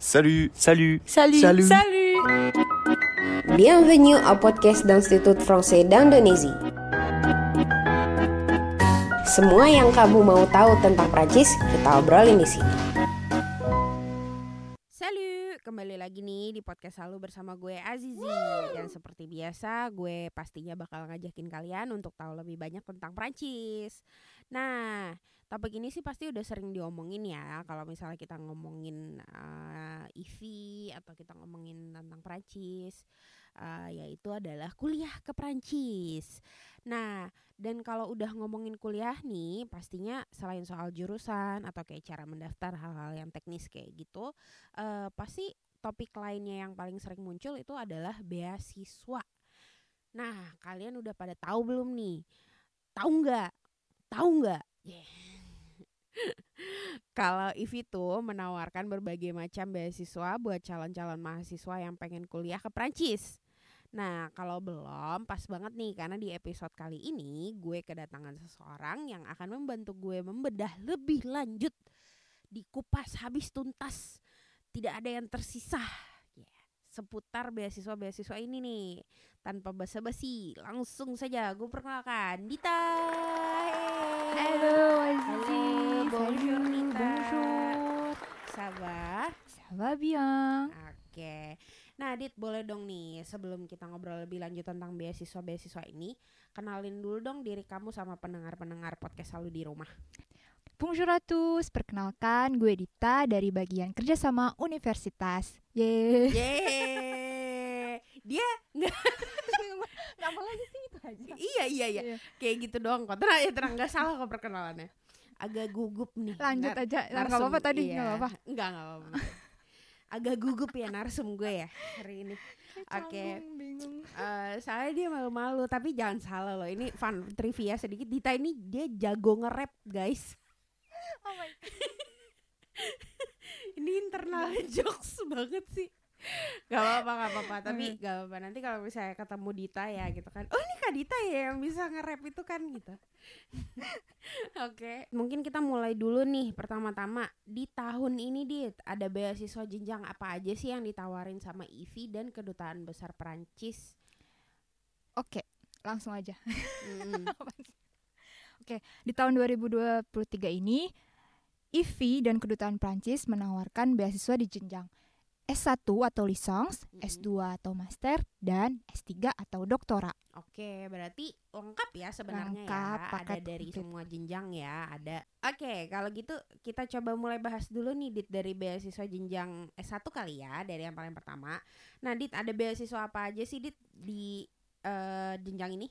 Salut Salut Salut. Salut. Salut. Bienvenue au podcast d'Institut Français d'Indonésie. Semua yang kamu mau tahu tentang Prancis, kita obrolin di sini. Salut, kembali lagi nih di podcast selalu bersama gue Azizi Dan seperti biasa gue pastinya bakal ngajakin kalian untuk tahu lebih banyak tentang Prancis Nah, topik ini sih pasti udah sering diomongin ya Kalau misalnya kita ngomongin uh, EV atau kita ngomongin tentang Prancis uh, Yaitu adalah kuliah ke Prancis Nah, dan kalau udah ngomongin kuliah nih Pastinya selain soal jurusan atau kayak cara mendaftar hal-hal yang teknis kayak gitu eh pasti topik lainnya yang paling sering muncul itu adalah beasiswa. Nah, kalian udah pada tahu belum nih? Tahu nggak? Tahu nggak? Yeah. Kalau IVI tuh menawarkan berbagai macam beasiswa buat calon-calon mahasiswa yang pengen kuliah ke Prancis. Nah, kalau belum, pas banget nih karena di episode kali ini gue kedatangan seseorang yang akan membantu gue membedah lebih lanjut dikupas habis tuntas tidak ada yang tersisa Ya, seputar beasiswa-beasiswa ini nih tanpa basa-basi langsung saja gue perkenalkan Dita. Halo, bonjour Salut, Dita Bonjour. Sabar Ça va bien. Oke Nah Dit boleh dong nih sebelum kita ngobrol lebih lanjut tentang beasiswa-beasiswa ini Kenalin dulu dong diri kamu sama pendengar-pendengar podcast selalu di rumah Bonjour à tous. Perkenalkan gue Dita dari bagian kerjasama universitas. Yeay. Yeay Dia nggak Nama lagi sih itu aja. iya iya iya. Iya. kayak gitu doang kok. Tenang ya tenang. Nggak salah kok perkenalannya. Agak gugup nih. Lanjut nar- aja. Nggak apa-apa tadi, iya. nggak apa-apa. nggak nggak apa-apa. Agak gugup ya narsum gue ya hari ini. Oke. Canggung, bingung. Eh, soalnya dia malu-malu tapi jangan salah loh. Ini fun trivia sedikit. Dita ini dia jago nge-rap guys. Oh my ini internal jokes banget sih Gak apa-apa, gak apa-apa. Tapi gak apa-apa. Nanti kalau misalnya ketemu Dita ya gitu kan. Oh ini Kak Dita ya yang bisa nge-rap itu kan gitu. Oke. Mungkin kita mulai dulu nih. Pertama-tama Di tahun ini Dit Ada beasiswa jenjang apa aja sih yang ditawarin sama IVI dan Kedutaan Besar Perancis? Oke, langsung aja. Mm-mm. Di tahun 2023 ini, IVI dan Kedutaan Prancis menawarkan beasiswa di jenjang S1 atau lisans, Mm-mm. S2 atau master, dan S3 atau doktora. Oke, berarti lengkap ya sebenarnya Lengkap, ya. Ada paket dari komplit. semua jenjang ya, ada. Oke, kalau gitu kita coba mulai bahas dulu nih Dit dari beasiswa jenjang S1 kali ya, dari yang paling pertama. Nah, Dit ada beasiswa apa aja sih Dit di eh, jenjang ini?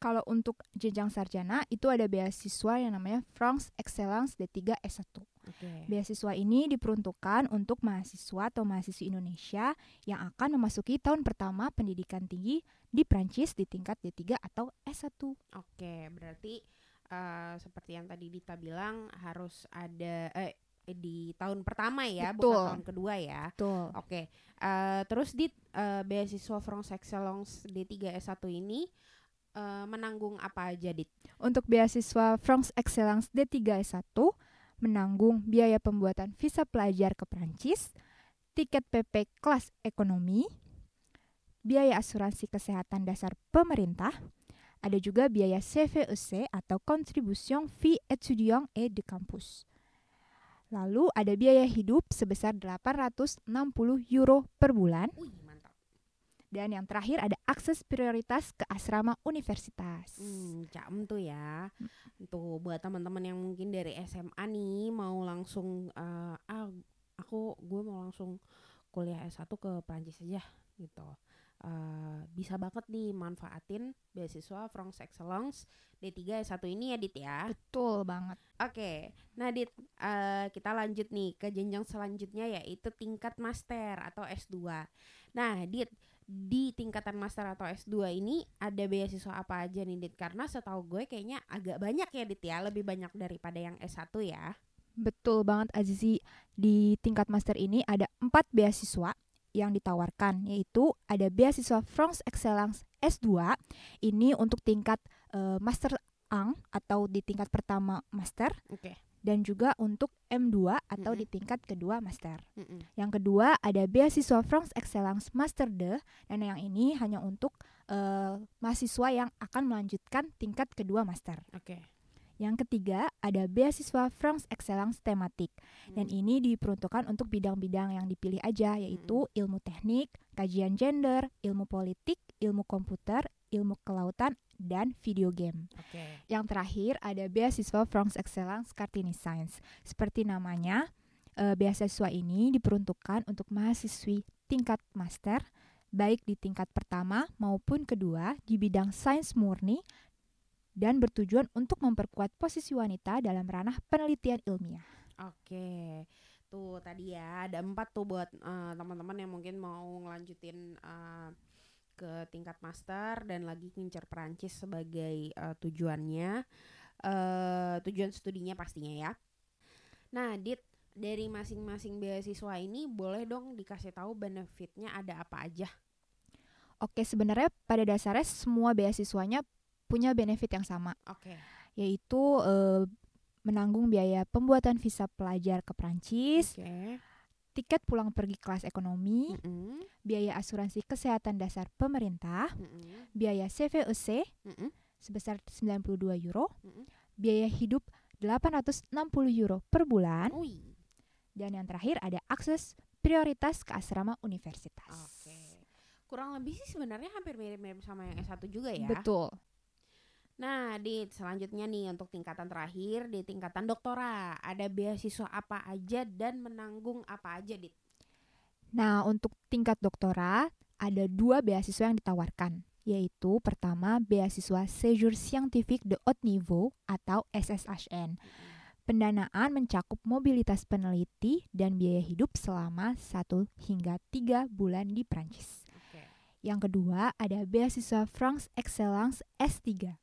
Kalau untuk jenjang sarjana, itu ada beasiswa yang namanya France Excellence D3 S1. Oke. Beasiswa ini diperuntukkan untuk mahasiswa atau mahasiswi Indonesia yang akan memasuki tahun pertama pendidikan tinggi di Prancis di tingkat D3 atau S1. Oke, berarti eh, seperti yang tadi Dita bilang harus ada eh di tahun pertama ya, bukan Betul. tahun kedua ya. Betul. Oke, eh, terus di eh, beasiswa France Excellence D3 S1 ini eh, menanggung apa aja dit? Untuk beasiswa France Excellence D3 S1 menanggung biaya pembuatan visa pelajar ke Prancis, tiket PP kelas ekonomi, biaya asuransi kesehatan dasar pemerintah, ada juga biaya CVEC atau Contribution Fee Étudiant et de Campus. Lalu ada biaya hidup sebesar 860 euro per bulan. Dan yang terakhir ada akses prioritas ke asrama universitas. Hmm, cam tuh ya. Tuh buat teman-teman yang mungkin dari SMA nih mau langsung eh, ah aku gue mau langsung kuliah S1 ke Prancis aja gitu. Eh, bisa banget nih manfaatin beasiswa France Excellence D3 S1 ini ya Dit ya. Betul banget. Oke, nah Dit, eh, kita lanjut nih ke jenjang selanjutnya yaitu tingkat master atau S2. Nah, Dit, di tingkatan master atau S2 ini ada beasiswa apa aja nih Dit? Karena setahu gue kayaknya agak banyak ya Dit ya, lebih banyak daripada yang S1 ya. Betul banget Azizi. Di tingkat master ini ada empat beasiswa yang ditawarkan yaitu ada beasiswa France Excellence S2 ini untuk tingkat eh, master ang atau di tingkat pertama master Oke. Dan juga untuk M2 atau Mm-mm. di tingkat kedua master. Mm-mm. Yang kedua ada beasiswa France Excellence Master 2 dan yang ini hanya untuk eh, mahasiswa yang akan melanjutkan tingkat kedua master. Oke. Yang ketiga ada beasiswa France Excellence Tematik dan Mm. ini diperuntukkan untuk bidang-bidang yang dipilih aja yaitu ilmu teknik, kajian gender, ilmu politik, ilmu komputer, ilmu kelautan dan video game. Oke. Yang terakhir ada beasiswa France Excellence Kartini Science. Seperti namanya, eh, beasiswa ini diperuntukkan untuk mahasiswi tingkat master baik di tingkat pertama maupun kedua di bidang sains murni dan bertujuan untuk memperkuat posisi wanita dalam ranah penelitian ilmiah. Oke, tuh tadi ya ada empat tuh buat eh, teman-teman yang mungkin mau ngelanjutin eh, ke tingkat master dan lagi ngincer Perancis sebagai eh, tujuannya, eh tujuan studinya pastinya ya. Nah, Dit dari masing-masing beasiswa ini boleh dong dikasih tahu benefitnya ada apa aja? Oke, sebenarnya pada dasarnya semua beasiswanya punya benefit yang sama, Oke. yaitu eh, menanggung biaya pembuatan visa pelajar ke Prancis, Oke. Tiket pulang pergi kelas ekonomi, Mm-mm, biaya asuransi kesehatan dasar pemerintah, mm-mm, biaya CVEC mm-mm, sebesar 92 euro, mm-mm. biaya hidup 860 euro per bulan, Ui. dan yang terakhir ada akses prioritas ke asrama universitas. Oke. Kurang lebih sih sebenarnya hampir mirip-mirip sama yang S1 juga ya. Betul. Nah, di selanjutnya nih untuk tingkatan terakhir di tingkatan doktora, ada beasiswa apa aja dan menanggung apa aja, Dit? Nah, untuk tingkat doktorat ada dua beasiswa yang ditawarkan, yaitu pertama beasiswa Séjour Scientifique de Haut Niveau atau SSHN. Pendanaan mencakup mobilitas peneliti dan biaya hidup selama 1 hingga 3 bulan di Prancis. Oke. Yang kedua ada beasiswa France Excellence S3.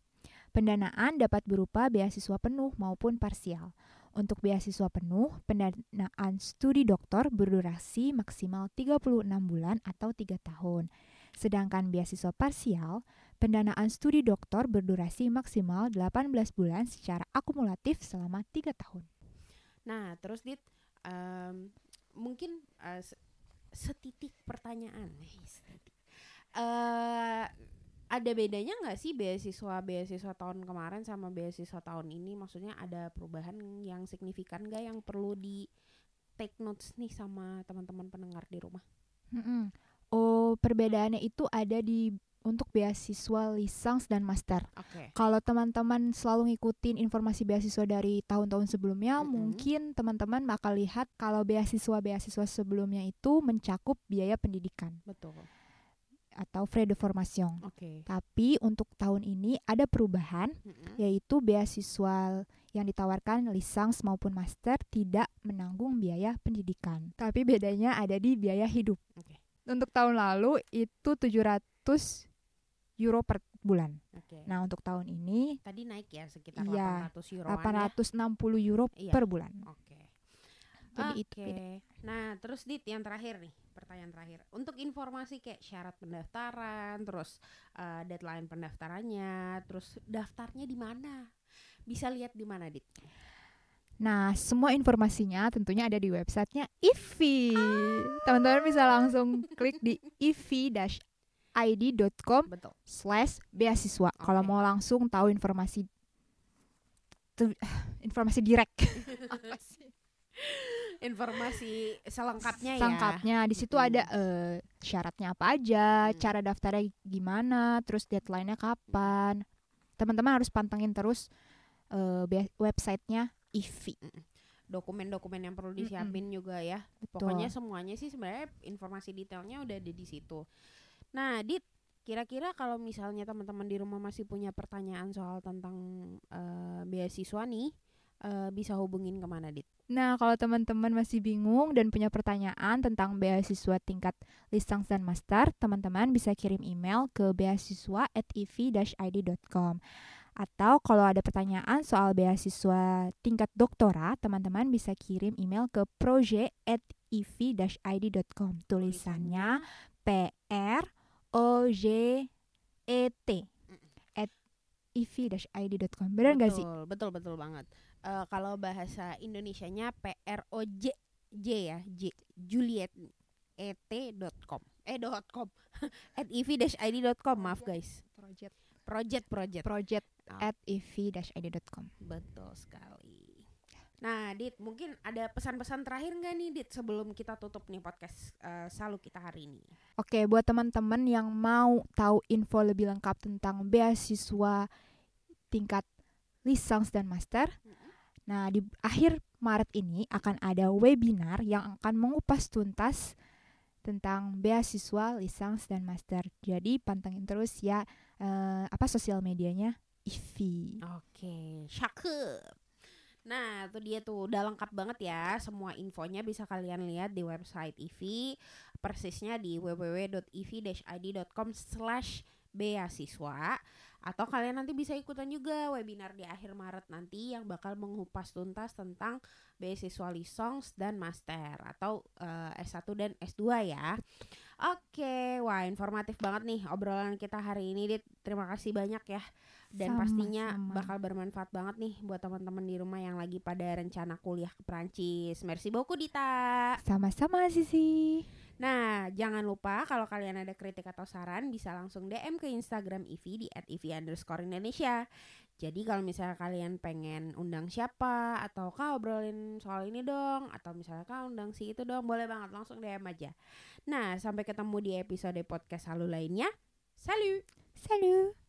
Pendanaan dapat berupa beasiswa penuh maupun parsial. Untuk beasiswa penuh, pendanaan studi doktor berdurasi maksimal 36 bulan atau 3 tahun. Sedangkan beasiswa parsial, pendanaan studi doktor berdurasi maksimal 18 bulan secara akumulatif selama 3 tahun. Nah, terus Dit, em, mungkin se- setitik pertanyaan. Eh, ada bedanya nggak sih beasiswa beasiswa tahun kemarin sama beasiswa tahun ini? Maksudnya ada perubahan yang signifikan nggak yang perlu di take notes nih sama teman-teman pendengar di rumah? Mm-mm. Oh, perbedaannya itu ada di untuk beasiswa lisans dan master. Oke. Kalau teman-teman selalu ngikutin informasi beasiswa dari tahun-tahun sebelumnya, Mm-mm. mungkin teman-teman bakal lihat kalau beasiswa-beasiswa sebelumnya itu mencakup biaya pendidikan Betul. Atau frais de formation. Oke. Tapi untuk tahun ini ada perubahan, Mm-mm. yaitu beasiswa yang ditawarkan lisans maupun master tidak menanggung biaya pendidikan. Tapi bedanya ada di biaya hidup. Oke. Untuk tahun lalu itu 700 euro per bulan. Oke. Nah, untuk tahun ini Tadi naik ya sekitar Iya, 800 euroan ya. 860 euro Iya. per bulan. Oke. Jadi Oke. itu beda. Nah, terus Dit yang terakhir nih, pertanyaan terakhir. Untuk informasi kayak syarat pendaftaran, terus eh, deadline pendaftarannya, terus daftarnya di mana? Bisa lihat di mana, Dit? Nah, semua informasinya tentunya ada di websitenya IFI. Teman-teman bisa langsung klik di ifi-id.com slash beasiswa. Kalau Oke. mau langsung tahu informasi informasi direct. Informasi selengkapnya ya. Selengkapnya di situ ada eh, syaratnya apa aja, Mm. cara daftarnya gimana, terus deadline-nya kapan. Teman-teman harus pantengin terus be- websitenya IFI. Dokumen-dokumen yang perlu disiapin juga ya. Betul. Pokoknya semuanya sih sebenarnya informasi detailnya udah ada di situ. Nah, Dit, kira-kira kalau misalnya teman-teman di rumah masih punya pertanyaan soal tentang eh, beasiswa nih, eh, bisa hubungin ke mana, Dit? Nah, kalau teman-teman masih bingung dan punya pertanyaan tentang beasiswa tingkat lisans dan master, teman-teman bisa kirim email ke beasiswa@iv-id.com. Atau kalau ada pertanyaan soal beasiswa tingkat doktora, teman-teman bisa kirim email ke proje@iv-id.com. Tulisannya P R O J Iv-id.com. Benar nggak sih? Betul, betul, betul banget. eh, kalau bahasa Indonesianya P R O J ya J Juliet et.com eh dot com at ev-id.com maaf guys Project project project project Oh. at ev-id.com. betul sekali nah Dit mungkin ada pesan-pesan terakhir nggak nih Dit sebelum kita tutup nih podcast eh, selalu kita hari ini Oke, buat teman-teman yang mau tahu info lebih lengkap tentang beasiswa tingkat lisans dan master, nah di akhir Maret ini akan ada webinar yang akan mengupas tuntas tentang beasiswa lisans dan master. Jadi pantengin terus ya eh, apa sosial medianya IVI. Oke, cakep. Nah, itu dia tuh udah lengkap banget ya. Semua infonya bisa kalian lihat di website IVI, persisnya di www.iv-id.com slash beasiswa atau kalian nanti bisa ikutan juga webinar di akhir Maret nanti yang bakal mengupas tuntas tentang beasiswa lisons dan master atau eh, S1 dan S2 ya. Oke, wah informatif banget nih obrolan kita hari ini. Dit. Terima kasih banyak ya. Dan pastinya Sama-sama. bakal bermanfaat banget nih buat teman-teman di rumah yang lagi pada rencana kuliah ke Perancis. Merci beaucoup Dita. Sama-sama Sisi. Nah, jangan lupa kalau kalian ada kritik atau saran bisa langsung DM ke Instagram Ivi di @ivi_indonesia. Jadi kalau misalnya kalian pengen undang siapa atau kau obrolin soal ini dong atau misalnya kau undang si itu dong boleh banget langsung DM aja. Nah, sampai ketemu di episode podcast halu lainnya. Salut. Salut.